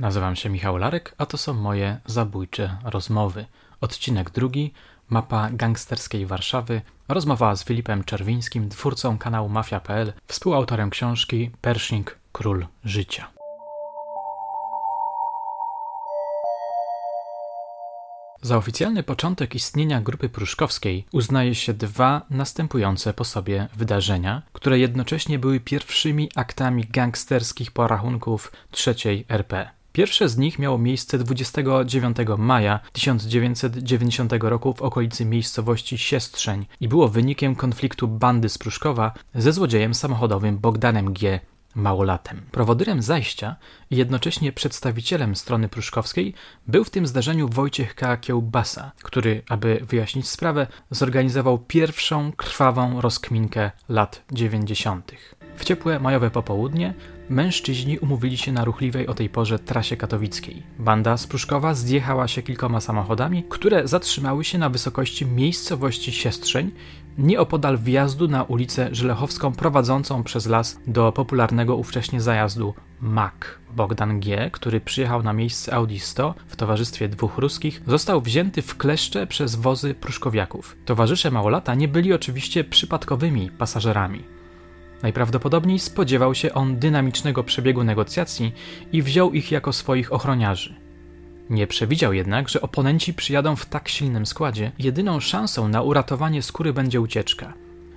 Nazywam się Michał Larek, a to są moje zabójcze rozmowy. Odcinek drugi, mapa gangsterskiej Warszawy, rozmowa z Filipem Czerwińskim, twórcą kanału Mafia.pl, współautorem książki Pershing Król Życia. Za oficjalny początek istnienia grupy pruszkowskiej uznaje się dwa następujące po sobie wydarzenia, które jednocześnie były pierwszymi aktami gangsterskich porachunków III RP. Pierwsze z nich miało miejsce 29 maja 1990 roku w okolicy miejscowości Siestrzeń i było wynikiem konfliktu bandy z Pruszkowa ze złodziejem samochodowym Bogdanem G małolatem. Prowodyrem zajścia i jednocześnie przedstawicielem strony pruszkowskiej był w tym zdarzeniu Wojciech K. Kiełbasa, który, aby wyjaśnić sprawę, zorganizował pierwszą krwawą rozkminkę lat dziewięćdziesiątych. W ciepłe majowe popołudnie mężczyźni umówili się na ruchliwej o tej porze trasie katowickiej. Banda z Pruszkowa zjechała się kilkoma samochodami, które zatrzymały się na wysokości miejscowości Siestrzeń, nieopodal wjazdu na ulicę Żelechowską prowadzącą przez las do popularnego ówcześnie zajazdu MAK. Bogdan G., który przyjechał na miejsce Audi 100 w towarzystwie dwóch ruskich, został wzięty w kleszcze przez wozy pruszkowiaków. Towarzysze Małolata nie byli oczywiście przypadkowymi pasażerami. Najprawdopodobniej spodziewał się on dynamicznego przebiegu negocjacji i wziął ich jako swoich ochroniarzy. Nie przewidział jednak, że oponenci przyjadą w tak silnym składzie. Jedyną szansą na uratowanie skóry będzie ucieczka.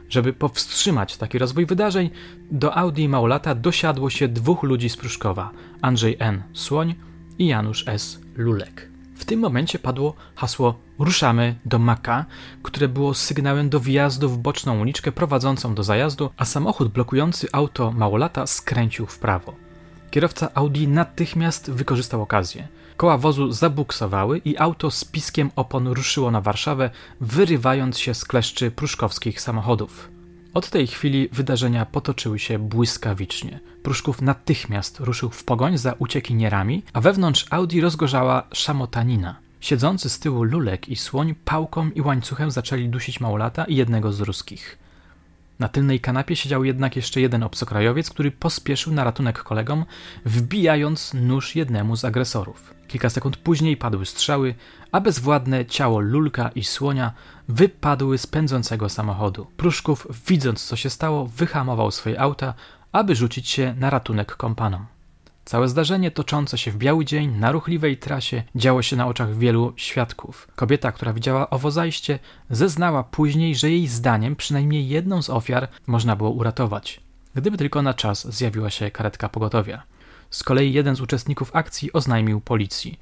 Żeby powstrzymać taki rozwój wydarzeń, do Audi Małolata dosiadło się dwóch ludzi z Pruszkowa: Andrzej N. Słoń i Janusz S. Lulek. W tym momencie padło hasło Ruszamy do Maka, które było sygnałem do wjazdu w boczną uliczkę prowadzącą do zajazdu, a samochód blokujący auto Małolata skręcił w prawo. Kierowca Audi natychmiast wykorzystał okazję. Koła wozu zabuksowały i auto z piskiem opon ruszyło na Warszawę, wyrywając się z kleszczy pruszkowskich samochodów. Od tej chwili wydarzenia potoczyły się błyskawicznie. Pruszków natychmiast ruszył w pogoń za uciekinierami, a wewnątrz Audi rozgorzała szamotanina. Siedzący z tyłu Lulek i Słoń pałką i łańcuchem zaczęli dusić małolata i jednego z ruskich. Na tylnej kanapie siedział jednak jeszcze jeden obcokrajowiec, który pospieszył na ratunek kolegom, wbijając nóż jednemu z agresorów. Kilka sekund później padły strzały, a bezwładne ciało Lulka i Słonia wypadły z pędzącego samochodu. Pruszków, widząc co się stało, wyhamował swoje auta, aby rzucić się na ratunek kompanom. Całe zdarzenie toczące się w biały dzień na ruchliwej trasie działo się na oczach wielu świadków. Kobieta, która widziała owo zajście, zeznała później, że jej zdaniem przynajmniej jedną z ofiar można było uratować, gdyby tylko na czas zjawiła się karetka pogotowia. Z kolei jeden z uczestników akcji oznajmił policji.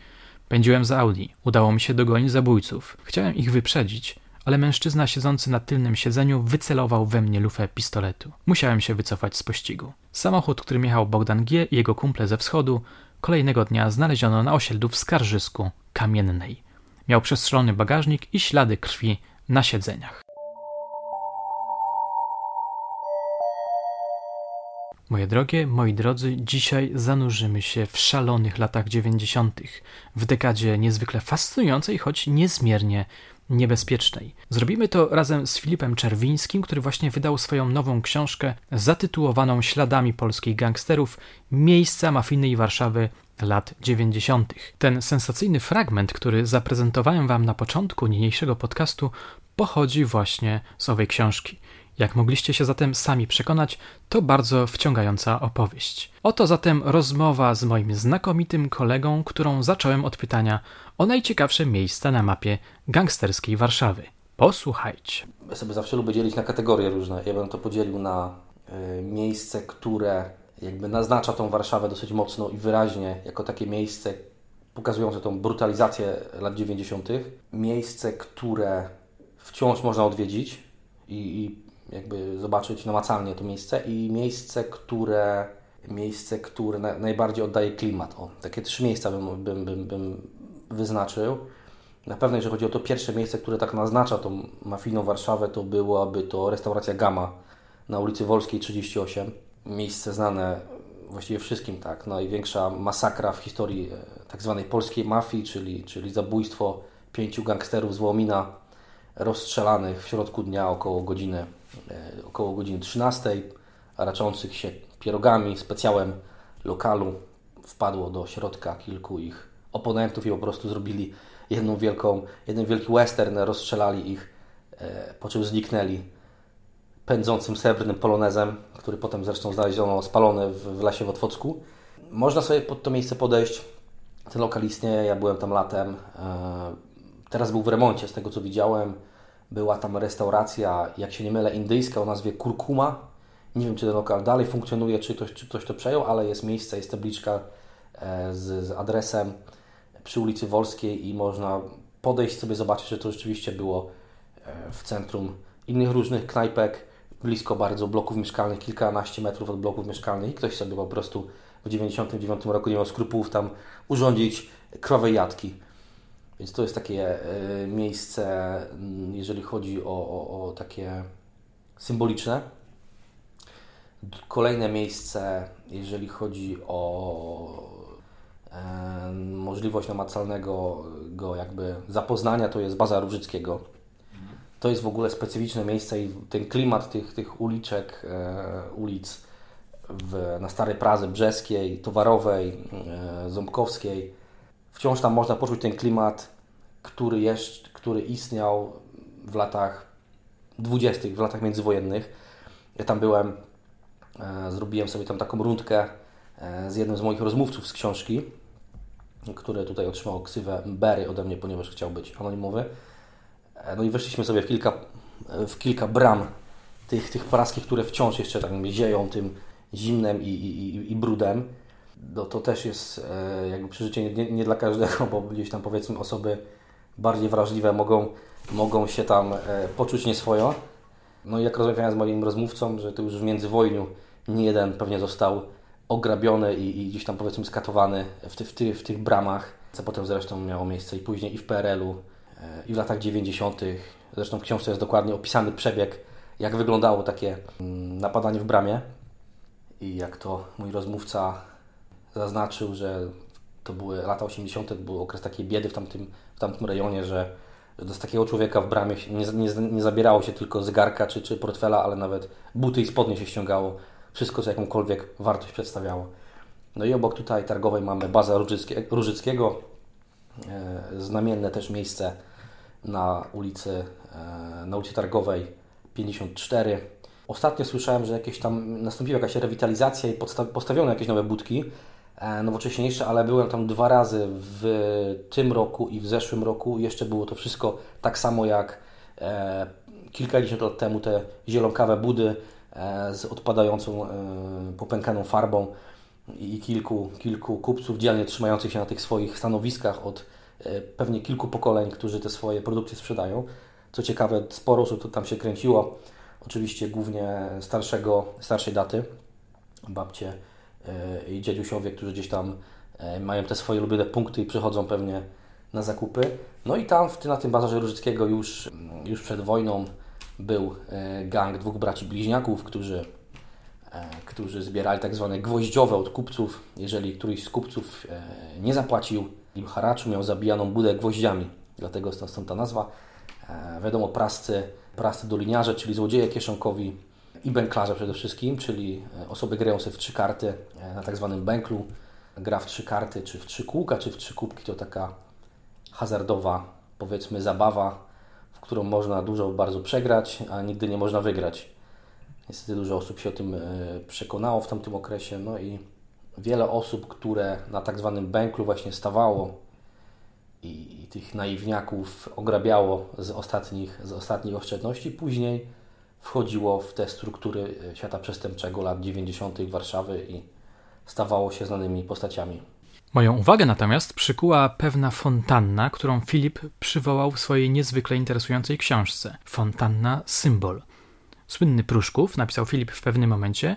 Pędziłem za Audi, udało mi się dogonić zabójców. Chciałem ich wyprzedzić, ale mężczyzna siedzący na tylnym siedzeniu wycelował we mnie lufę pistoletu. Musiałem się wycofać z pościgu. Samochód, którym jechał Bogdan G. i jego kumple ze wschodu, kolejnego dnia znaleziono na osiedlu w Skarżysku Kamiennej. Miał przestrzelony bagażnik i ślady krwi na siedzeniach. Moje drogie, moi drodzy, dzisiaj zanurzymy się w szalonych latach dziewięćdziesiątych, w dekadzie niezwykle fascynującej, choć niezmiernie niebezpiecznej. Zrobimy to razem z Filipem Czerwińskim, który właśnie wydał swoją nową książkę zatytułowaną Śladami polskich gangsterów Miejsca mafijnej Warszawy lat 90. Ten sensacyjny fragment, który zaprezentowałem wam na początku niniejszego podcastu, pochodzi właśnie z owej książki. Jak mogliście się zatem sami przekonać, to bardzo wciągająca opowieść. Oto zatem rozmowa z moim znakomitym kolegą, którą zacząłem od pytania o najciekawsze miejsca na mapie gangsterskiej Warszawy. Posłuchajcie. Ja sobie zawsze lubię dzielić na kategorie różne. Ja bym to podzielił na y, miejsce, które jakby naznacza tą Warszawę dosyć mocno i wyraźnie, jako takie miejsce pokazujące tą brutalizację lat 90. Miejsce, które wciąż można odwiedzić i, i jakby zobaczyć namacalnie to miejsce i miejsce, które miejsce, które na, najbardziej oddaje klimat. O, takie trzy miejsca bym, bym, bym, bym wyznaczył. Na pewno, jeżeli chodzi o to pierwsze miejsce, które tak naznacza tą mafijną Warszawę, to byłaby to restauracja Gama na ulicy Wolskiej 38. Miejsce znane właściwie wszystkim, tak. Największa masakra w historii e, tak zwanej polskiej mafii, czyli, czyli zabójstwo pięciu gangsterów z Łomina rozstrzelanych w środku dnia około godziny około godziny 13, raczących się pierogami, specjałem lokalu wpadło do środka kilku ich oponentów i po prostu zrobili jedną wielką, jeden wielki western, rozstrzelali ich, e, po czym zniknęli pędzącym srebrnym polonezem, który potem zresztą znaleziono spalony w, w lesie w Otwocku. Można sobie pod to miejsce podejść. Ten lokal istnieje, ja byłem tam latem. E, teraz był w remoncie, z tego co widziałem. Była tam restauracja, jak się nie mylę, indyjska o nazwie Kurkuma. Nie wiem, czy ten lokal dalej funkcjonuje, czy ktoś, czy ktoś to przejął, ale jest miejsce, jest tabliczka e, z, z adresem przy ulicy Wolskiej i można podejść sobie, zobaczyć, że to rzeczywiście było e, w centrum innych różnych knajpek, blisko bardzo bloków mieszkalnych, kilkanaście metrów od bloków mieszkalnych i ktoś sobie po prostu w 99 roku nie miał skrupułów tam urządzić krowe jadki. Więc to jest takie e, miejsce, mm, jeżeli chodzi o, o, o takie symboliczne. Kolejne miejsce, jeżeli chodzi o e, możliwość namacalnego go jakby zapoznania, to jest Baza Różyckiego. To jest w ogóle specyficzne miejsce i ten klimat tych, tych uliczek, e, ulic w, na Starej Pradze Brzeskiej, Towarowej, Ząbkowskiej. Wciąż tam można poczuć ten klimat, który, jeszcze, który istniał w latach dwudziestych, w latach międzywojennych. Ja tam byłem, e, zrobiłem sobie tam taką rundkę e, z jednym z moich rozmówców z książki, który tutaj otrzymał ksywę Berry ode mnie, ponieważ chciał być anonimowy. E, no i weszliśmy sobie w kilka, w kilka bram tych, tych praskich, które wciąż jeszcze tak zieją tym zimnem i, i, i brudem. No to też jest e, jakby przeżycie nie, nie, dla każdego, bo gdzieś tam powiedzmy osoby bardziej wrażliwe mogą, mogą się tam e, poczuć nieswojo. No i jak rozmawiałem z moim rozmówcą, że to już w międzywojniu nie jeden pewnie został ograbiony i, i gdzieś tam powiedzmy skatowany w, ty, w, ty, w tych bramach, co potem zresztą miało miejsce i później i w PRL-u e, i w latach 90. Zresztą w książce jest dokładnie opisany przebieg, jak wyglądało takie mm, napadanie w bramie i jak to mój rozmówca zaznaczył, że to były lata 80., był okres takiej biedy w tamtym, w tamtym rejonie, że, że z takiego człowieka w bramie nie, nie, nie zabierało się tylko zegarka czy, czy portfela, ale nawet buty i spodnie się ściągało. Wszystko, co jakąkolwiek wartość przedstawiało. No i obok tutaj targowej mamy bazę Różyckie, Różyckiego, e, znamienne też miejsce na ulicy, e, na ulicy Targowej 54 Ostatnio słyszałem, że jakieś tam nastąpiła jakaś rewitalizacja i postawiono jakieś nowe budki nowocześniejsze, ale byłem tam dwa razy w tym roku i w zeszłym roku. Jeszcze było to wszystko tak samo jak e, kilkadziesiąt lat temu te zielonkawe budy e, z odpadającą, popękaną farbą i kilku, kilku kupców dzielnie trzymających się na tych swoich stanowiskach od pewnie kilku pokoleń, którzy te swoje produkty sprzedają. Co ciekawe, sporo osób tam się kręciło Oczywiście głównie starszego, starszej daty, babcie e, i dziadusiowie, którzy gdzieś tam e, mają te swoje ulubione punkty i przychodzą pewnie na zakupy. No i tam na tym bazarze Różyckiego już, już przed wojną był e, gang dwóch braci bliźniaków, którzy, którzy zbierali tak zwane gwoździowe od kupców. Jeżeli któryś z kupców nie zapłacił im haraczu, miał zabijaną budę gwoździami. Dlatego stąd ta nazwa. Wiadomo, prascy prasty doliniarze, czyli złodzieje kieszonkowi i bęklarze przede wszystkim, czyli e, osoby grające w trzy karty e, na tak zwanym bęklu. Gra w trzy karty, czy w trzy kółka, czy w trzy kubki to taka hazardowa, powiedzmy, zabawa, w którą można dużo bardzo przegrać, a nigdy nie można wygrać. Niestety dużo osób się o tym e, przekonało w tamtym okresie, no i wiele osób, które na tak zwanym bęklu właśnie stawało i, i tych naiwniaków ograbiało z ostatnich, z ostatnich oszczędności. Później wchodziło w te struktury e, świata przestępczego lat 90. Warszawy i stawało się znanymi postaciami. Moją uwagę natomiast przykuła pewna fontanna, którą Filip przywołał w swojej niezwykle interesującej książce. Fontanna Symbol. Słynny Pruszków, napisał Filip w pewnym momencie,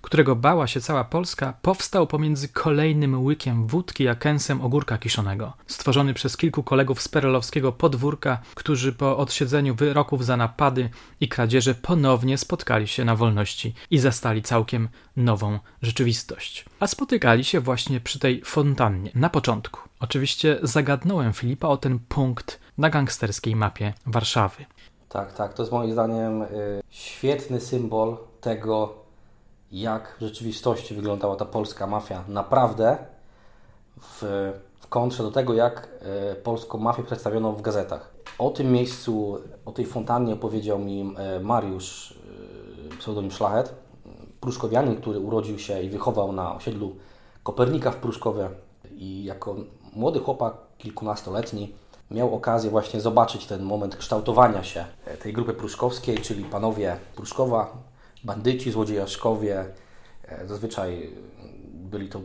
którego bała się cała Polska, powstał pomiędzy kolejnym łykiem wódki a kęsem ogórka kiszonego, stworzony przez kilku kolegów z perelowskiego podwórka, którzy po odsiedzeniu wyroków za napady i kradzieże ponownie spotkali się na wolności i zastali całkiem nową rzeczywistość. A spotykali się właśnie przy tej fontannie, na początku. Oczywiście zagadnąłem Filipa o ten punkt na gangsterskiej mapie Warszawy. Tak, tak, to jest moim zdaniem y, świetny symbol tego, jak w rzeczywistości wyglądała ta polska mafia naprawdę w, w kontrze do tego, jak e, polską mafię przedstawiono w gazetach. O tym miejscu, o tej fontannie opowiedział mi e, Mariusz, e, pseudonim Szlachet, pruszkowianin, który urodził się i wychował na osiedlu Kopernika w Pruszkowie i jako młody chłopak, kilkunastoletni, miał okazję właśnie zobaczyć ten moment kształtowania się tej grupy pruszkowskiej, czyli panowie Pruszkowa, bandyci, złodziejaszkowie, zazwyczaj byli to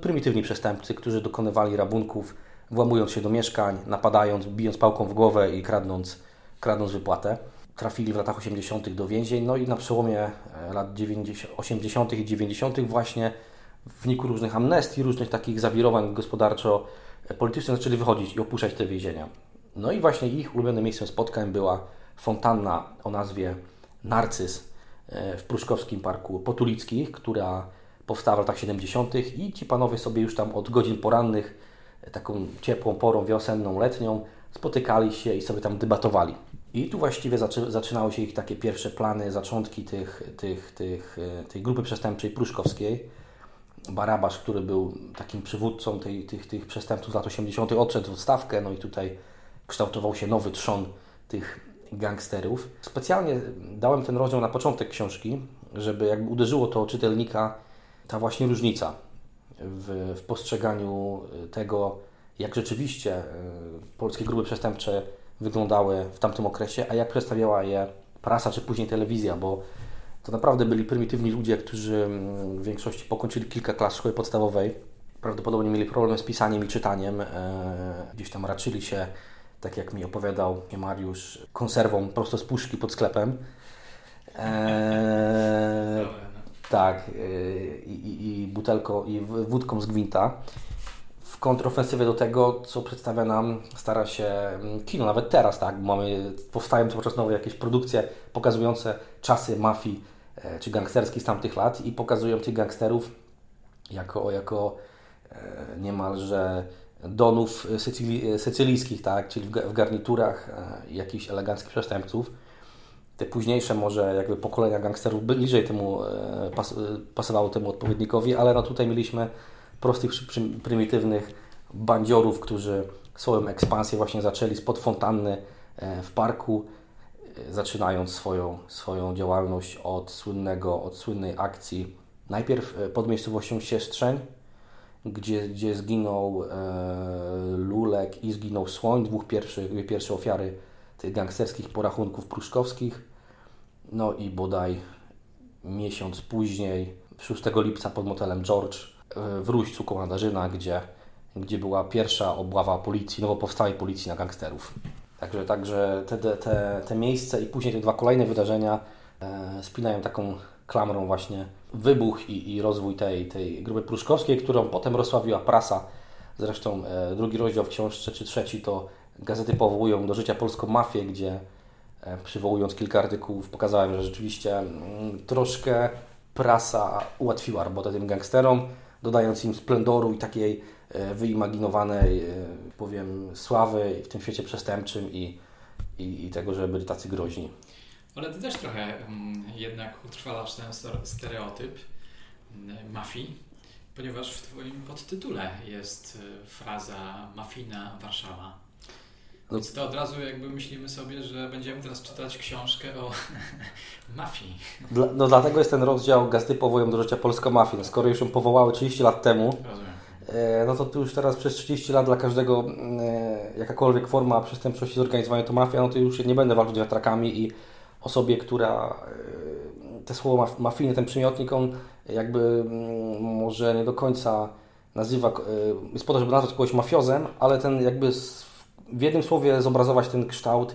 prymitywni przestępcy, którzy dokonywali rabunków, włamując się do mieszkań, napadając, bijąc pałką w głowę i kradnąc, kradnąc wypłatę. Trafili w latach 80. do więzień, no i na przełomie e, lat 90, 80. i 90. właśnie w wyniku różnych amnestii, różnych takich zawirowań gospodarczo-politycznych zaczęli wychodzić i opuszczać te więzienia. No i właśnie ich ulubionym miejscem spotkań była fontanna o nazwie Narcyz e, w Pruszkowskim Parku Potulickich, która powstała w latach 70. i ci panowie sobie już tam od godzin porannych, taką ciepłą porą wiosenną, letnią, spotykali się i sobie tam debatowali. I tu właściwie zaczy, zaczynały się ich takie pierwsze plany, zaczątki tych, tych, tych, e, tej grupy przestępczej pruszkowskiej. Barabasz, który był takim przywódcą tej, tych, tych przestępców z lat 80., odszedł w odstawkę, no i tutaj kształtował się nowy trzon tych gangsterów. Specjalnie dałem ten rozdział na początek książki, żeby jakby uderzyło to czytelnika ta właśnie różnica w, w postrzeganiu tego, jak rzeczywiście e, polskie grupy przestępcze wyglądały w tamtym okresie, a jak przedstawiała je prasa czy później telewizja, bo to naprawdę byli prymitywni ludzie, którzy mm, w większości pokończyli kilka klas szkoły podstawowej. Prawdopodobnie mieli problem z pisaniem i czytaniem. E, gdzieś tam raczyli się, tak jak mi opowiadał Mariusz, konserwą prosto z puszki pod sklepem. Eee, tak, y, i, i, i butelką, i wódką z gwinta. W kontrofensywie do tego, co przedstawia nam, stara się mm, kino, nawet teraz, tak, mamy, powstają cały czas nowe jakieś produkcje pokazujące czasy mafii e, czy gangsterskiej z tamtych lat i pokazują tych gangsterów jako, jako e, niemalże donów sycyli, sycylijskich, tak, czyli w garniturach e, jakichś eleganckich przestępców. Te późniejsze może jakby pokolenia gangsterów bliżej temu e, pas, e, pasowało temu odpowiednikowi, ale no tutaj mieliśmy prostych, prymitywnych bandziorów, którzy swoją ekspansję właśnie zaczęli spod fontanny e, w parku, zaczynając swoją, swoją działalność od słynnego, od słynnej akcji. Najpierw pod miejscowością Siestrzeń, gdzie, gdzie zginął e, Lulek i zginął Słoń, dwóch pierwszych, pierwsze ofiary tych gangsterskich porachunków pruszkowskich. No i bodaj miesiąc później, 6 lipca pod motelem George w Ruścu koło Nadarzyna, gdzie, gdzie była pierwsza obława policji, nowo powstałej policji na gangsterów. Także, także te, te, te miejsce i później te dwa kolejne wydarzenia e, spinają taką klamrą właśnie wybuch i, i rozwój tej, tej grupy pruszkowskiej, którą potem rozsławiła prasa. Zresztą e, drugi rozdział w książce, czy trzeci, to gazety powołują do życia polską mafię, gdzie E, przywołując kilka artykułów, pokazałem, że rzeczywiście mm, troszkę prasa ułatwiła robotę tym gangsterom, dodając im splendoru i takiej e, wyimaginowanej, e, powiem, sławy w tym świecie przestępczym i, i, i tego, że byli tacy groźni. Ale ty też trochę mm, jednak utrwalasz ten stereotyp mafii, ponieważ w Twoim podtytule jest fraza mafijna Warszawa. No. Więc to od razu jakby myślimy sobie, że będziemy teraz czytać książkę o mafii. Dla, no dlatego jest ten rozdział Gazety powołują do życia Polska Mafii. No, skoro już ją powołały 30 lat temu, e, no to tu już teraz przez 30 lat dla każdego e, jakakolwiek forma przestępczości zorganizowanej to mafia, no to już nie będę walczył z wiatrakami i osobie, która e, te słowo maf mafijne, ten przymiotnik, on jakby mm, może nie do końca nazywa, e, jest po to, żeby nazwać kogoś mafiozem, ale ten jakby w jednym słowie zobrazować ten kształt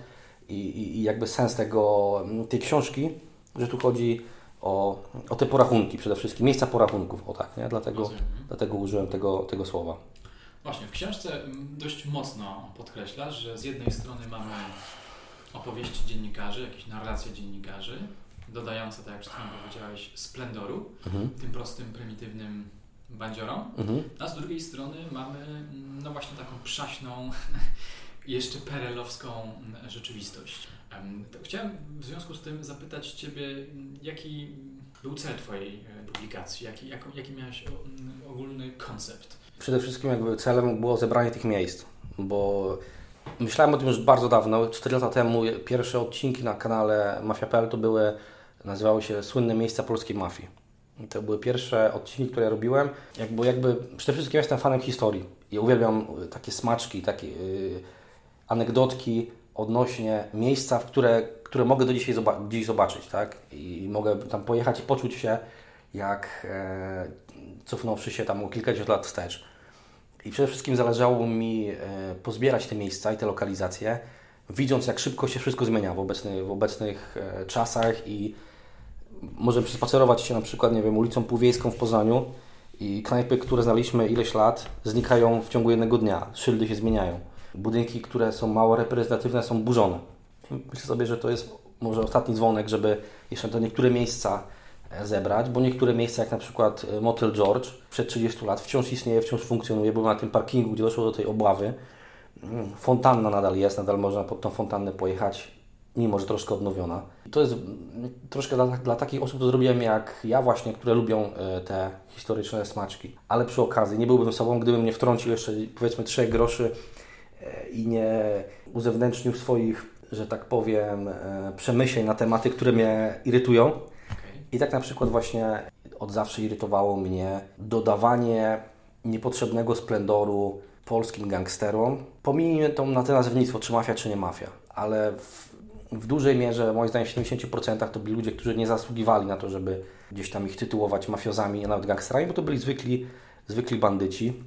i, i, jakby sens tego, tej książki, że tu chodzi o, o te porachunki przede wszystkim, miejsca porachunków, o tak, nie? Dlatego, dlatego użyłem tego, tego słowa. Właśnie, w książce dość mocno podkreślasz, że z jednej strony mamy opowieści dziennikarzy, jakieś narracje dziennikarzy, dodające, tak jak przed chwilą powiedziałeś, splendoru, mhm. tym prostym, prymitywnym bandziorom, mhm. a z drugiej strony mamy no właśnie taką przaśną jeszcze perelowską mm, rzeczywistość. To chciałem w związku z tym zapytać Ciebie, jaki był cel Twojej e, publikacji, jaki, jaki miałeś ogólny koncept? Przede wszystkim jakby celem było zebranie tych miejsc, bo myślałem o tym już bardzo dawno. 4 lata temu pierwsze odcinki na kanale Mafia.pl to były, nazywały się Słynne miejsca polskiej mafii. To były pierwsze odcinki, które ja robiłem. Jakby, jakby przede wszystkim jestem fanem historii i uwielbiam takie smaczki, takie yy, anegdotki odnośnie miejsca, w które, które mogę do dzisiaj zoba dziś zobaczyć, tak? I mogę tam pojechać i poczuć się jak e, cofnąwszy się tam o kilkadziesiąt lat wstecz. I przede wszystkim zależało mi e, pozbierać te miejsca i te lokalizacje, widząc jak szybko się wszystko zmienia w obecnych, w obecnych e, czasach i może przespacerować się na przykład, nie wiem, ulicą Półwiejską w Poznaniu i knajpy, które znaliśmy ileś lat, znikają w ciągu jednego dnia, szyldy się zmieniają. Budynki, które są mało reprezentatywne, są burzone. Myślę sobie, że to jest może ostatni dzwonek, żeby jeszcze do niektóre miejsca zebrać, bo niektóre miejsca, jak na przykład e, Motel George, przed 30 lat wciąż istnieje, wciąż funkcjonuje, był na tym parkingu, gdzie doszło do tej obławy. Mm, fontanna nadal jest, nadal można pod tą fontannę pojechać, mimo że troszkę odnowiona. To jest mm, troszkę dla, dla takich osób, to zrobiłem jak ja właśnie, które lubią e, te historyczne smaczki. Ale przy okazji nie byłbym sobą, gdybym nie wtrącił jeszcze powiedzmy trzech groszy e, i nie uzewnętrznił swoich, że tak powiem, przemyśleń na tematy, które mnie irytują i tak na przykład właśnie od zawsze irytowało mnie dodawanie niepotrzebnego splendoru polskim gangsterom. Pomijmy tą na te nazewnictwo, czy mafia, czy nie mafia, ale w, w dużej mierze, moim zdaniem w 70% to byli ludzie, którzy nie zasługiwali na to, żeby gdzieś tam ich tytułować mafiozami, a nawet gangsterami, bo to byli zwykli, zwykli bandyci.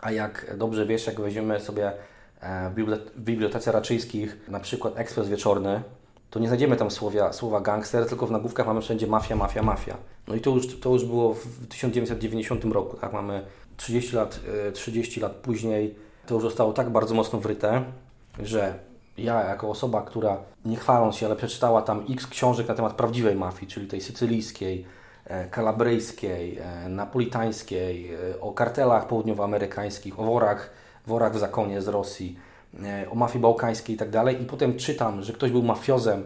A jak dobrze wiesz, jak weźmiemy sobie e, w bibliotece Raczyńskich na przykład ekspres wieczorny, to nie znajdziemy tam słowa, gangster, tylko w nagłówkach mamy wszędzie mafia, mafia, mafia. No i to już, to już było w 1990 roku, tak? Mamy 30 lat, 30 e, lat później, to już zostało tak bardzo mocno wryte, że ja jako osoba, która nie chwaląc się, ale przeczytała tam x książek na temat prawdziwej mafii, czyli tej sycylijskiej, e, kalabryjskiej, e, napolitańskiej, o kartelach południowoamerykańskich, o worach, worach w zakonie z Rosji, o mafii bałkańskiej i tak dalej. I potem czytam, że ktoś był mafiozem,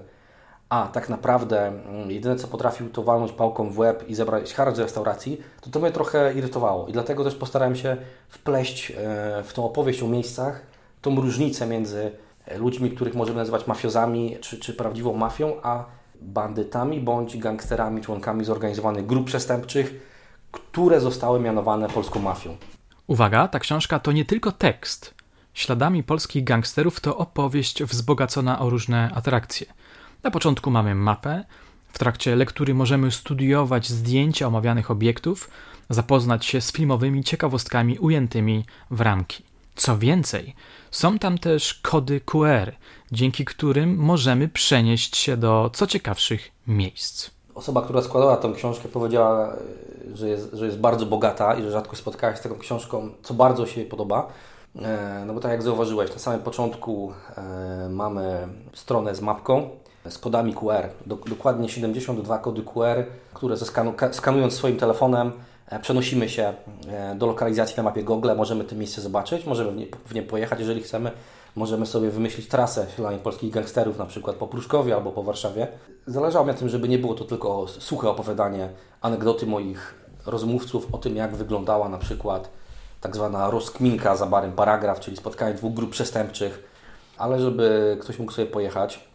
a tak naprawdę mm, jedyne co potrafił to walnąć pałką w łeb i zebrać haracz z restauracji, to to mnie trochę irytowało. I dlatego też postarałem się wpleść e, w tą opowieść o miejscach tą różnicę między e, ludźmi, których możemy nazywać mafiozami czy, czy prawdziwą mafią, a bandytami bądź gangsterami, członkami zorganizowanych grup przestępczych, które zostały mianowane polską mafią. Uwaga, ta książka to nie tylko tekst, Śladami polskich gangsterów to opowieść wzbogacona o różne atrakcje. Na początku mamy mapę, w trakcie lektury możemy studiować zdjęcia omawianych obiektów, zapoznać się z filmowymi ciekawostkami ujętymi w ramki. Co więcej, są tam też kody QR, dzięki którym możemy przenieść się do co ciekawszych miejsc. Osoba, która składała tę książkę, powiedziała, że jest, że jest bardzo bogata i że rzadko spotkała się z taką książką, co bardzo się jej podoba. E, no bo tak jak zauważyłeś, na samym początku e, mamy stronę z mapką, z kodami QR, dokładnie 72 kody QR, które skanując swoim telefonem e, przenosimy się do lokalizacji na mapie Google, możemy to miejsce zobaczyć, możemy w nie, pojechać, jeżeli chcemy. Możemy sobie wymyślić trasę dla polskich gangsterów, na przykład po Pruszkowie albo po Warszawie. Zależało mi na tym, żeby nie było to tylko suche opowiadanie, anegdoty moich rozmówców o tym, jak wyglądała na przykład tak zwana rozkminka za barem paragraf, czyli spotkanie dwóch grup przestępczych, ale żeby ktoś mógł sobie pojechać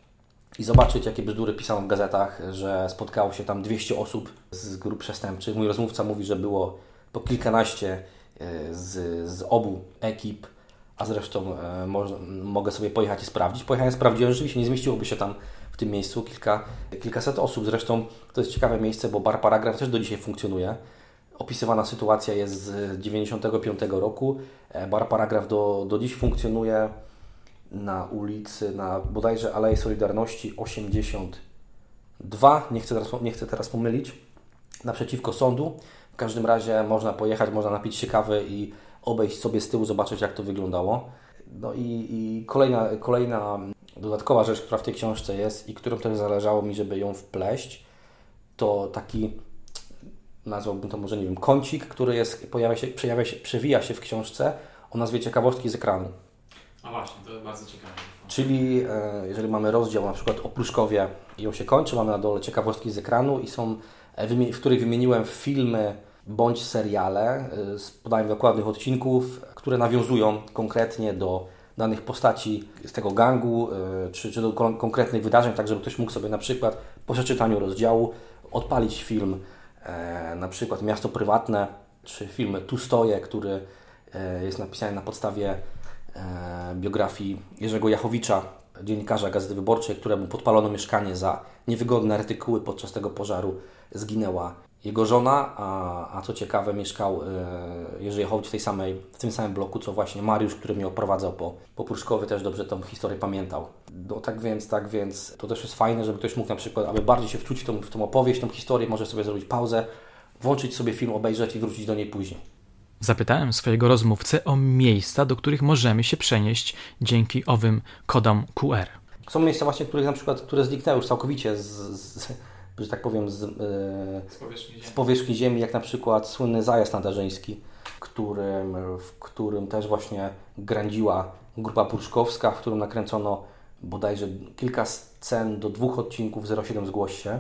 i zobaczyć, jakie bzdury pisano w gazetach, że spotkało się tam 200 osób z grup przestępczych. Mój rozmówca mówi, że było po kilkanaście e, z, z obu ekip, a zresztą e, może, mogę sobie pojechać i sprawdzić. Pojechałem, sprawdziłem, rzeczywiście nie zmieściłoby się tam w tym miejscu kilka, kilkaset osób. Zresztą to jest ciekawe miejsce, bo bar paragraf też do dzisiaj funkcjonuje. Opisywana sytuacja jest z 1995 roku. E, bar Paragraf do, do dziś funkcjonuje na ulicy, na bodajże Alei Solidarności 82. Nie chcę teraz, nie chcę teraz pomylić. Naprzeciwko sądu. W każdym razie można pojechać, można napić się kawy i obejść sobie z tyłu, zobaczyć jak to wyglądało. No i, i kolejna, kolejna dodatkowa rzecz, która w tej książce jest i którą też zależało mi, żeby ją wpleść, to taki nazwałbym to może, nie wiem, kącik, który jest, pojawia się, przejawia się, przewija się w książce o nazwie ciekawostki z ekranu. A właśnie, to bardzo ciekawe. Czyli e, jeżeli mamy rozdział na przykład o Pruszkowie i on się kończy, mamy na dole ciekawostki z ekranu i są, e, w których wymieniłem filmy bądź seriale z podaniem dokładnych odcinków, które nawiązują konkretnie do danych postaci z tego gangu, czy, czy do konkretnych wydarzeń, tak żeby ktoś mógł sobie na przykład po przeczytaniu rozdziału odpalić film, na przykład Miasto Prywatne, czy film Tu stoję, który jest napisany na podstawie biografii Jerzego Jachowicza, dziennikarza Gazety Wyborczej, któremu podpalono mieszkanie za niewygodne artykuły podczas tego pożaru. Zginęła jego żona, a, a co ciekawe mieszkał e, Jerzy Jachowicz w, tej samej, w tym samym bloku, co właśnie Mariusz, który mnie oprowadzał po, po Pruszkowie, też dobrze tą historię pamiętał. No tak więc, tak więc to też jest fajne, żeby ktoś mógł na przykład, aby bardziej się wczuć w tą, w tą opowieść, tą historię, może sobie zrobić pauzę, włączyć sobie film, obejrzeć i wrócić do niej później. Zapytałem swojego rozmówcę o miejsca, do których możemy się przenieść dzięki owym kodom QR. Są miejsca właśnie, których na przykład, które zniknęły już całkowicie z, z że tak powiem, z, yy, z, powierzchni z, powierzchni ziemi, jak na przykład słynny zajazd nadarzyński, którym, w którym też właśnie grędziła grupa pruszkowska, w którym nakręcono bodajże kilka scen do dwóch odcinków 07 Zgłoś się.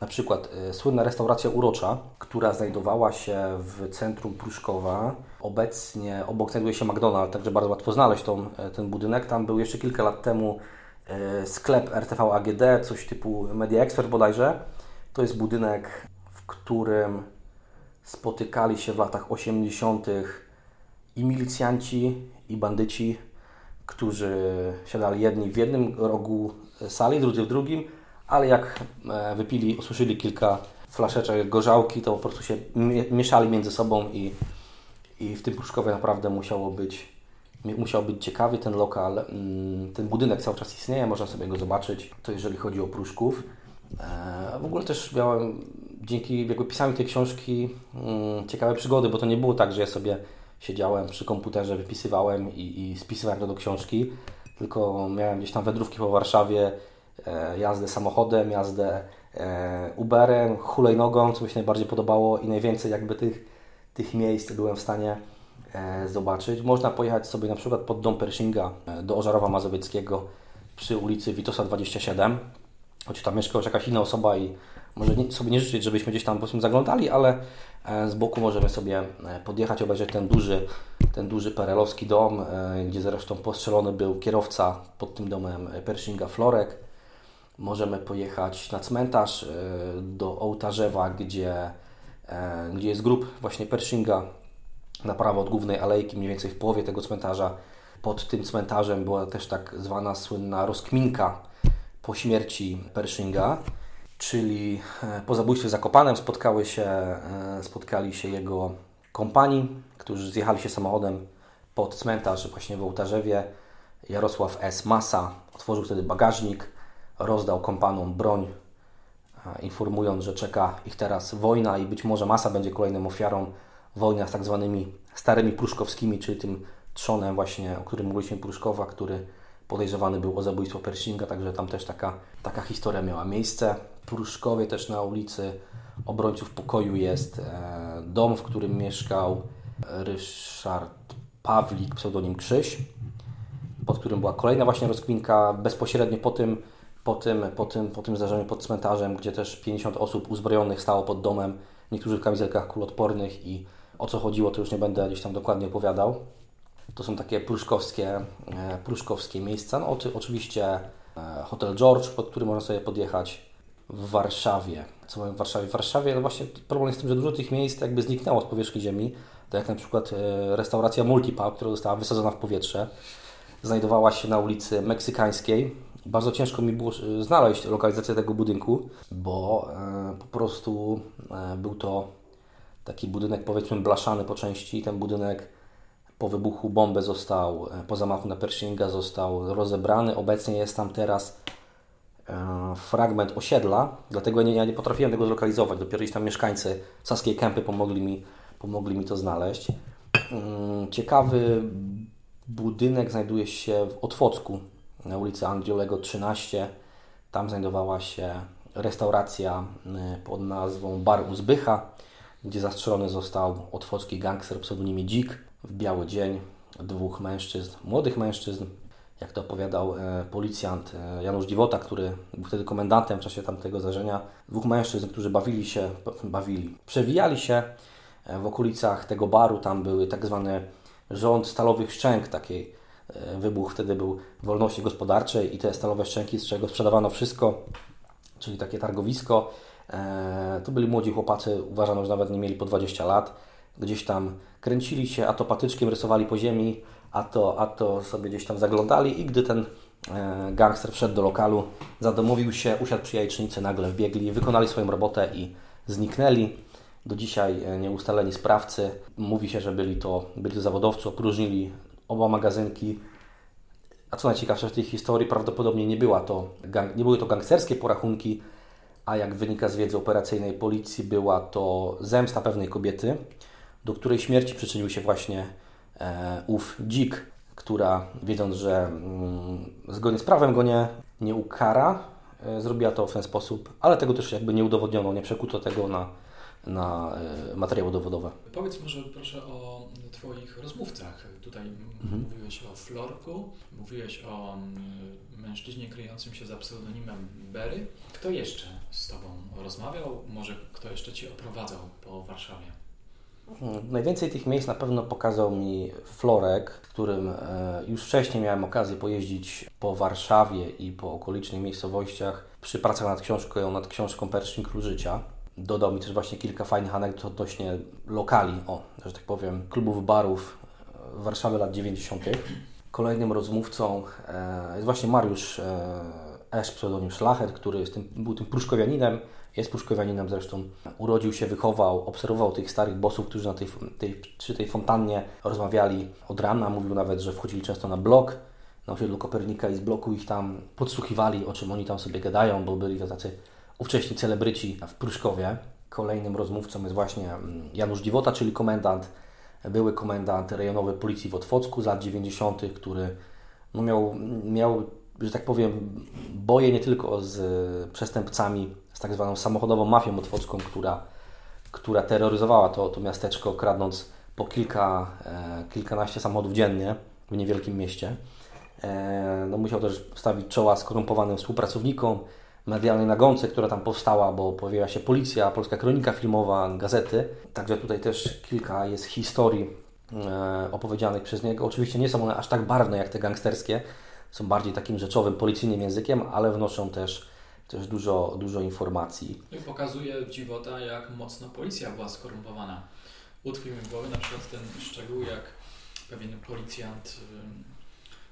Na przykład y, słynna restauracja Urocza, która znajdowała się w centrum Pruszkowa. Obecnie obok znajduje się McDonald's, także bardzo łatwo znaleźć tą, y, ten budynek. Tam był jeszcze kilka lat temu y, sklep RTV AGD, coś typu Media Expert bodajże. To jest budynek, w którym spotykali się w latach 80. i milicjanci, i bandyci, którzy siadali jedni w jednym rogu sali, drudzy w drugim ale jak e, wypili, usłyszeli kilka flaszeczek gorzałki, to po prostu się mieszali między sobą i, i w tym Pruszkowie naprawdę musiało być, musiał być ciekawy ten lokal. Mm, ten budynek cały czas istnieje, można sobie go zobaczyć, to jeżeli chodzi o Pruszków. E, w ogóle też miałem dzięki jakby pisaniu tej książki mm, ciekawe przygody, bo to nie było tak, że ja sobie siedziałem przy komputerze, wypisywałem i, i spisywałem to do książki, tylko miałem gdzieś tam wędrówki po Warszawie, E, jazdę samochodem, jazdę e, Uberem, hulajnogą, co mi się najbardziej podobało i najwięcej jakby tych, tych miejsc byłem w stanie zobaczyć. Można pojechać sobie na przykład pod dom Pershinga do Ożarowa Mazowieckiego przy ulicy Witosa 27, choć tam mieszka już jakaś inna osoba i może sobie nie życzyć, żebyśmy gdzieś tam powiedzmy zaglądali, ale z boku możemy sobie podjechać, obejrzeć ten duży, ten duży perelowski dom, gdzie zresztą postrzelony był kierowca pod tym domem Pershinga Florek. Możemy pojechać na cmentarz e, do Ołtarzewa, gdzie, e, gdzie jest grób właśnie Pershinga na prawo od głównej alejki, mniej więcej w połowie tego cmentarza. Pod tym cmentarzem była też tak zwana słynna rozkminka po śmierci Pershinga, czyli e, po zabójstwie Zakopanem spotkały się, spotkali się jego kompani, którzy zjechali się samochodem pod cmentarz właśnie w Ołtarzewie. Jarosław S. Masa otworzył wtedy bagażnik, rozdał kompanom broń, informując, że czeka ich teraz wojna i być może masa będzie kolejną ofiarą wojny z tak zwanymi starymi pruszkowskimi, czyli tym trzonem właśnie, o którym mówiliśmy Pruszkowa, który podejrzewany był o zabójstwo Pershinga, także tam też taka, taka historia miała miejsce. W Pruszkowie też na ulicy Obrońców Pokoju jest e, dom, w którym mieszkał Ryszard Pawlik, pseudonim Krzyś, pod którym była kolejna właśnie rozkwinka bezpośrednio po tym po tym, po tym, po tym zdarzeniu pod cmentarzem, gdzie też 50 osób uzbrojonych stało pod domem, niektórzy w kamizelkach kulotpornych i o co chodziło, to już nie będę gdzieś tam dokładnie opowiadał. To są takie pruszkowskie, e, pruszkowskie miejsca. No, oczywiście e, Hotel George, pod który można sobie podjechać w Warszawie. Co mamy w Warszawie? W Warszawie no właśnie problem jest z tym, że dużo tych miejsc jakby zniknęło z powierzchni ziemi. Tak jak na przykład e, restauracja Multipub, która została wysadzona w powietrze. Znajdowała się na ulicy Meksykańskiej, bardzo ciężko mi było znaleźć lokalizację tego budynku, bo po prostu był to taki budynek powiedzmy blaszany po części. Ten budynek po wybuchu bomby został, po zamachu na Pershinga został rozebrany. Obecnie jest tam teraz fragment osiedla, dlatego ja nie potrafiłem tego zlokalizować. Dopiero gdzieś tam mieszkańcy Saskiej Kępy pomogli mi, pomogli mi to znaleźć. Mm, ciekawy budynek znajduje się w Otwocku, na ulicy Angiolego 13. Tam znajdowała się restauracja pod nazwą Bar Uzbycha, gdzie zastrzelony został otwocki gangster pseudonimie Dzik w biały dzień dwóch mężczyzn, młodych mężczyzn, jak to opowiadał e, policjant e, Janusz Dziwota, który był wtedy komendantem w czasie tamtego zdarzenia, dwóch mężczyzn, którzy bawili się, bawili, przewijali się w okolicach tego baru tam były tak zwane rząd stalowych szczęk takiej. Wybuch wtedy był wolności gospodarczej i te stalowe szczęki, z czego sprzedawano wszystko, czyli takie targowisko. To byli młodzi chłopacy, uważano, że nawet nie mieli po 20 lat. Gdzieś tam kręcili się, a to patyczkiem rysowali po ziemi, a to, a to sobie gdzieś tam zaglądali i gdy ten e, gangster wszedł do lokalu, zadomowił się, usiadł przy jajecznicy, nagle wbiegli, wykonali swoją robotę i zniknęli. Do dzisiaj e, nieustaleni sprawcy. Mówi się, że byli to, byli to zawodowcy, opróżnili oba magazynki. A co najciekawsze w tej historii, prawdopodobnie nie, była to, nie były to gangsterskie porachunki, a jak wynika z wiedzy operacyjnej policji, była to zemsta pewnej kobiety, do której śmierci przyczynił się właśnie e, ów dzik, która wiedząc, że mm, zgodnie z prawem go nie, nie ukara, e, zrobiła to w ten sposób, ale tego też jakby nie udowodniono, nie przekuto tego na, na e, materiały dowodowe. Powiedz może proszę o Twoich rozmówcach. Tutaj mhm. mówiłeś o Florku, mówiłeś o mężczyźnie kryjącym się za pseudonimem Berry. Kto jeszcze z Tobą rozmawiał? Może kto jeszcze Ci oprowadzał po Warszawie? Najwięcej tych miejsc na pewno pokazał mi Florek, w którym e, już wcześniej miałem okazję pojeździć po Warszawie i po okolicznych miejscowościach przy pracach nad książką, nad książką Perszyn Król Życia. Dodał mi też właśnie kilka fajnych anegdot odnośnie lokali, o, że tak powiem, klubów, barów w Warszawie lat 90. Kolejnym rozmówcą e, jest właśnie Mariusz e, Esz, pseudonim Szlachet, który tym, był tym pruszkowianinem, jest pruszkowianinem zresztą. Urodził się, wychował, obserwował tych starych bossów, którzy na tej, tej, przy tej fontannie rozmawiali od rana. Mówił nawet, że wchodzili często na blok, na osiedlu Kopernika i z bloku ich tam podsłuchiwali, o czym oni tam sobie gadają, bo byli to tacy ówcześni celebryci w Pruszkowie. Kolejnym rozmówcą jest właśnie mm, Janusz Dziwota, czyli komendant, były komendant rejonowy policji w Otwocku z lat 90., który no miał, miał, że tak powiem, boje nie tylko z przestępcami, tak zwaną samochodową mafią otwocką, która, która terroryzowała to, to miasteczko, kradnąc po kilka, e, kilkanaście samochodów dziennie w niewielkim mieście. E, no, musiał też stawić czoła skorumpowanym współpracownikom, medialnej nagonce, która tam powstała, bo pojawiła się policja, polska kronika filmowa, gazety. Także tutaj też kilka jest historii e, opowiedzianych przez niego. Oczywiście nie są one aż tak barwne jak te gangsterskie, są bardziej takim rzeczowym, policyjnym językiem, ale wnoszą też, też dużo, dużo informacji. I pokazuje dziwota, jak mocno policja była skorumpowana. Utkwił mi w głowie na przykład ten szczegół, jak pewien policjant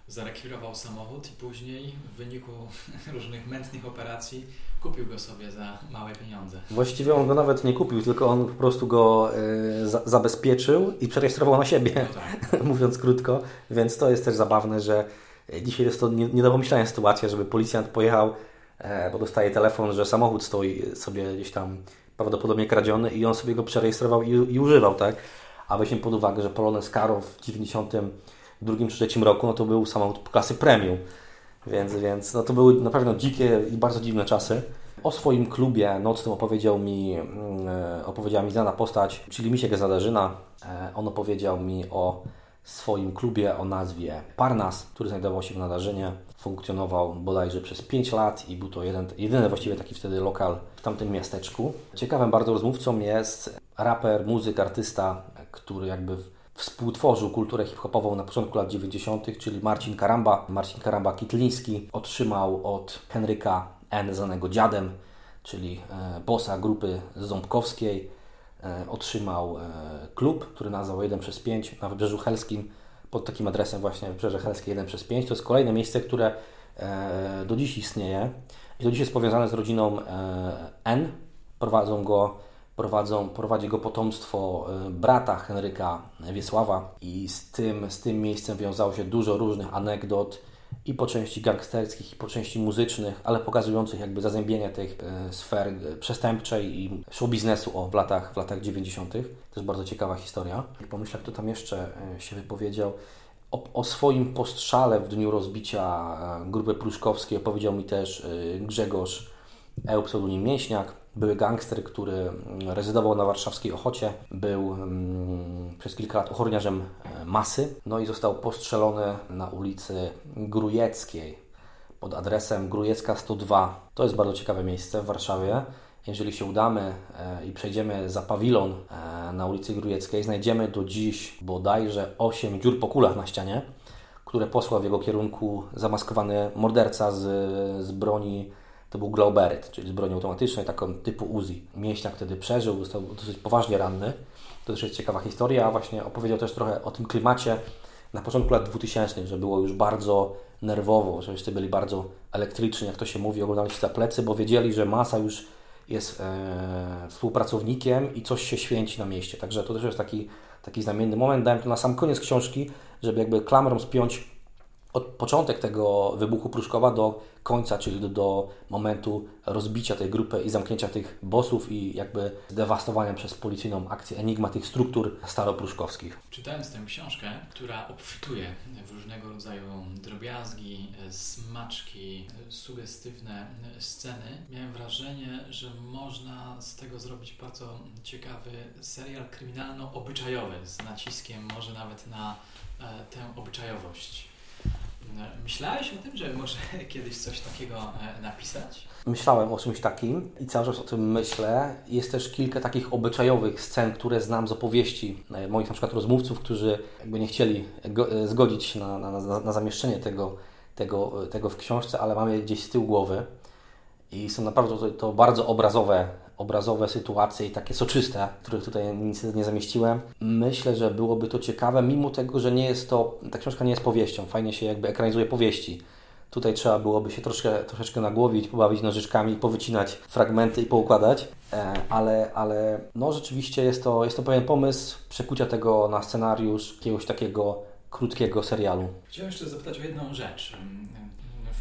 zarekwirował samochód i później w wyniku różnych mętnych operacji kupił go sobie za małe pieniądze. Właściwie on go nawet nie kupił, tylko on po prostu go y, za, zabezpieczył i przerejestrował na siebie, no tak. mówiąc krótko. Więc to jest też zabawne, że dzisiaj jest to nie, nie do pomyślenia sytuacja, żeby policjant pojechał, bo dostaje telefon, że samochód stoi sobie gdzieś tam prawdopodobnie kradziony i on sobie go przerejestrował i, i używał, tak? A weźmy pod uwagę, że Polones Caro w 90 drugim czy trzecim roku, no to był samochód klasy premium. Więc, więc no to były na pewno dzikie i bardzo dziwne czasy. O swoim klubie nocnym opowiedział mi, mm, e, opowiedziała mi znana postać, czyli Misiek Zadarzyna. E, on opowiedział mi o swoim klubie o nazwie Parnas, który znajdował się w Nadarzynie. Funkcjonował bodajże przez 5 lat i był to jeden, jedyny właściwie taki wtedy lokal w tamtym miasteczku. Ciekawym bardzo rozmówcą jest raper, muzyk, artysta, który jakby współtworzył kulturę hip-hopową na początku lat 90., czyli Marcin Karamba. Marcin Karamba Kitliński otrzymał od Henryka N. znanego dziadem, czyli e, bossa grupy ząbkowskiej. E, otrzymał e, klub, który nazwał 1 przez 5 na Wybrzeżu Helskim pod takim adresem właśnie Wybrzeże Helskie 1 przez 5. To jest kolejne miejsce, które do dziś istnieje i do dziś jest powiązane z rodziną N. Prowadzą go prowadzą, prowadzi go potomstwo e, brata Henryka Wiesława i z tym, z tym miejscem wiązało się dużo różnych anegdot i po części gangsterskich, i po części muzycznych, ale pokazujących jakby zazębienie tych e, sfer e, przestępczej i show biznesu o, w, latach, w latach 90. To jest bardzo ciekawa historia. Pomyślę, kto tam jeszcze się wypowiedział. O, o, swoim postrzale w dniu rozbicia grupy pruszkowskiej opowiedział mi też Grzegorz pseudonim Mięśniak były gangster, który rezydował na warszawskiej Ochocie, był mm, przez kilka lat ochroniarzem e, masy, no i został postrzelony na ulicy Grujeckiej pod adresem Grujecka 102. To jest bardzo ciekawe miejsce w Warszawie. jeżeli się udamy e, i przejdziemy za pawilon e, na ulicy Grujeckiej, znajdziemy do dziś bodajże 8 dziur po kulach na ścianie, które posłał w jego kierunku zamaskowany morderca z, z broni, to był Glauberyt, czyli z broni automatycznej, taką typu Uzi. Mięśniak wtedy przeżył, został dosyć poważnie ranny. To też jest ciekawa historia, a właśnie opowiedział też trochę o tym klimacie na początku lat 2000, że było już bardzo nerwowo, że wszyscy byli bardzo elektryczni, jak to się mówi, oglądali się za plecy, bo wiedzieli, że masa już jest e, współpracownikiem i coś się święci na mieście. Także to też jest taki, taki znamienny moment. Dałem to na sam koniec książki, żeby jakby klamrą spiąć od początek tego wybuchu Pruszkowa do końca, czyli do, do, momentu rozbicia tej grupy i zamknięcia tych bossów i jakby zdewastowania przez policyjną akcję Enigma tych struktur staropruszkowskich. Czytając tę książkę, która obfituje w różnego rodzaju drobiazgi, smaczki, sugestywne sceny, miałem wrażenie, że można z tego zrobić bardzo ciekawy serial kryminalno-obyczajowy z naciskiem może nawet na e, tę obyczajowość. Myślałeś o tym, że może kiedyś coś takiego e, napisać? Myślałem o czymś takim i cały czas o tym myślę. Jest też kilka takich obyczajowych scen, które znam z opowieści e, moich na przykład rozmówców, którzy jakby nie chcieli e, zgodzić się na, na, na, na zamieszczenie tego, tego, tego w książce, ale mamy gdzieś z tyłu głowy. I są naprawdę to, to bardzo obrazowe obrazowe sytuacje i takie soczyste, których tutaj nic nie zamieściłem. Myślę, że byłoby to ciekawe, mimo tego, że nie jest to, ta książka nie jest powieścią, fajnie się jakby ekranizuje powieści. Tutaj trzeba byłoby się troszkę, troszeczkę nagłowić, pobawić nożyczkami, powycinać fragmenty i poukładać, e, ale, ale no rzeczywiście jest to, jest to pewien pomysł przekucia tego na scenariusz jakiegoś takiego krótkiego serialu. Chciałem jeszcze zapytać o jedną rzecz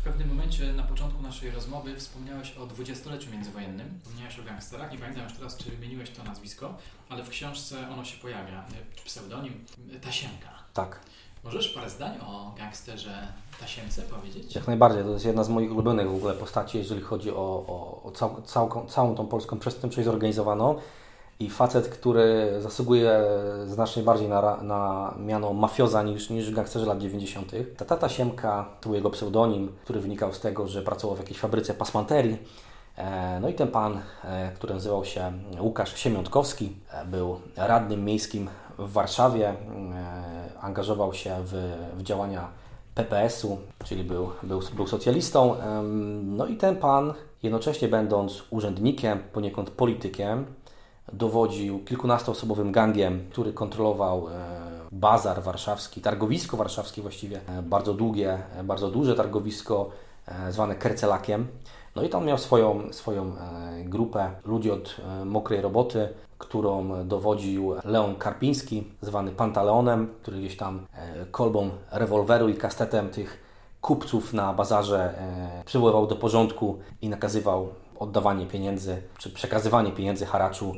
pewnym momencie na początku naszej rozmowy wspomniałeś o dwudziestoleciu międzywojennym. Wspomniałeś o gangsterach. Nie pamiętam już teraz, czy wymieniłeś to nazwisko, ale w książce ono się pojawia. Czy pseudonim Tasiemka. Tak. Możesz parę zdań o gangsterze Tasiemce powiedzieć? Jak najbardziej. To jest jedna z moich ulubionych w ogóle postaci, jeżeli chodzi o, o, o cał, całą, całą tą polską przestępczość zorganizowaną i facet, który zasługuje znacznie bardziej na, na miano mafioza niż, niż gangsterzy lat 90. Ta Tata Siemka to był jego pseudonim, który wynikał z tego, że pracował w jakiejś fabryce pasmanterii. E, no i ten pan, e, który nazywał się Łukasz Siemiątkowski, e, był radnym miejskim w Warszawie, angażował się w, w działania PPS-u, czyli był, był, był socjalistą. No i ten pan, jednocześnie będąc urzędnikiem, poniekąd politykiem, dowodził kilkunastoosobowym gangiem, który kontrolował e, bazar warszawski, targowisko warszawskie właściwie, e, bardzo długie, e, bardzo duże targowisko zwane Kercelakiem. No i tam miał swoją, swoją grupę ludzi od mokrej roboty, którą dowodził Leon Karpiński, zwany Pantaleonem, który gdzieś tam kolbą rewolweru i kastetem tych kupców na bazarze przywoływał do porządku i nakazywał oddawanie pieniędzy, czy przekazywanie pieniędzy haraczu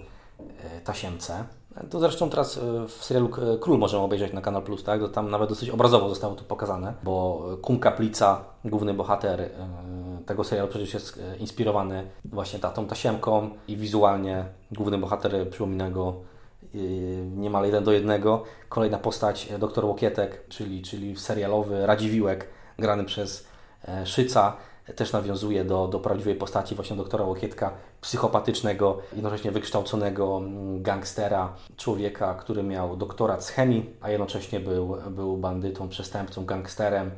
tasiemce. To zresztą teraz e, w serialu Król możemy obejrzeć na Kanal Plus, tak? To tam nawet dosyć obrazowo zostało to pokazane, bo Kum Kaplica, główny bohater e, tego serialu przecież jest inspirowany właśnie tatą tasiemką i wizualnie główny bohater przypomina go niemal jeden do jednego. Kolejna postać doktor Łokietek, czyli, czyli serialowy Radziwiłek, grany przez Szyca, też nawiązuje do, do prawdziwej postaci właśnie doktora Łokietka, psychopatycznego, jednocześnie wykształconego mm, gangstera, człowieka, który miał doktorat z chemii, a jednocześnie był, był bandytą, przestępcą, gangsterem,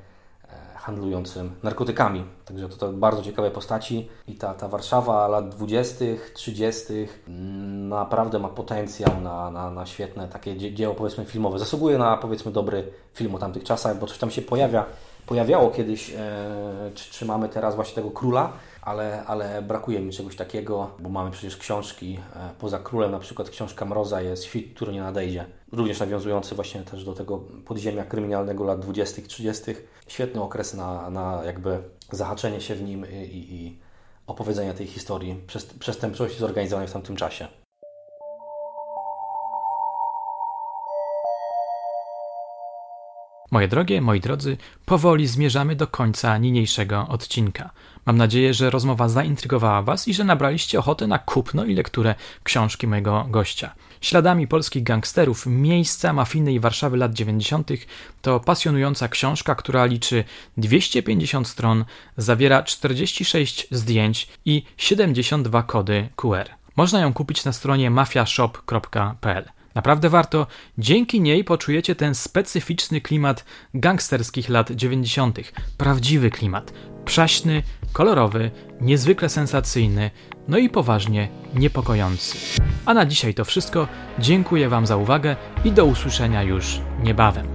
e, handlującym narkotykami. Także to, to bardzo ciekawe postaci i ta, ta Warszawa lat 20., 30. Mm, naprawdę ma potencjał na, na, na świetne takie dzieło powiedzmy filmowe. Zasługuje na powiedzmy dobry film o tamtych czasach, bo coś tam się pojawia pojawiało kiedyś, e, czy, czy mamy teraz właśnie tego króla, ale, ale brakuje mi czegoś takiego, bo mamy przecież książki. E, poza królem, na przykład książka Mroza jest Świt, który nie nadejdzie. Również nawiązujący właśnie też do tego podziemia kryminalnego lat 20., 30. Świetny okres na, na jakby zahaczenie się w nim i, i opowiedzenie tej historii przestępczości zorganizowanej w tamtym czasie. Moje drogie, moi drodzy, powoli zmierzamy do końca niniejszego odcinka. Mam nadzieję, że rozmowa zaintrygowała Was i że nabraliście ochoty na kupno i lekturę książki mojego gościa. Śladami polskich gangsterów Miejsca mafijnej Warszawy lat 90. to pasjonująca książka, która liczy 250 stron, zawiera 46 zdjęć i 72 kody QR. Można ją kupić na stronie mafiashop.pl. Naprawdę warto, dzięki niej poczujecie ten specyficzny klimat gangsterskich lat 90. Prawdziwy klimat. Przaśny, kolorowy, niezwykle sensacyjny, no i poważnie niepokojący. A na dzisiaj to wszystko. Dziękuję Wam za uwagę i do usłyszenia już niebawem.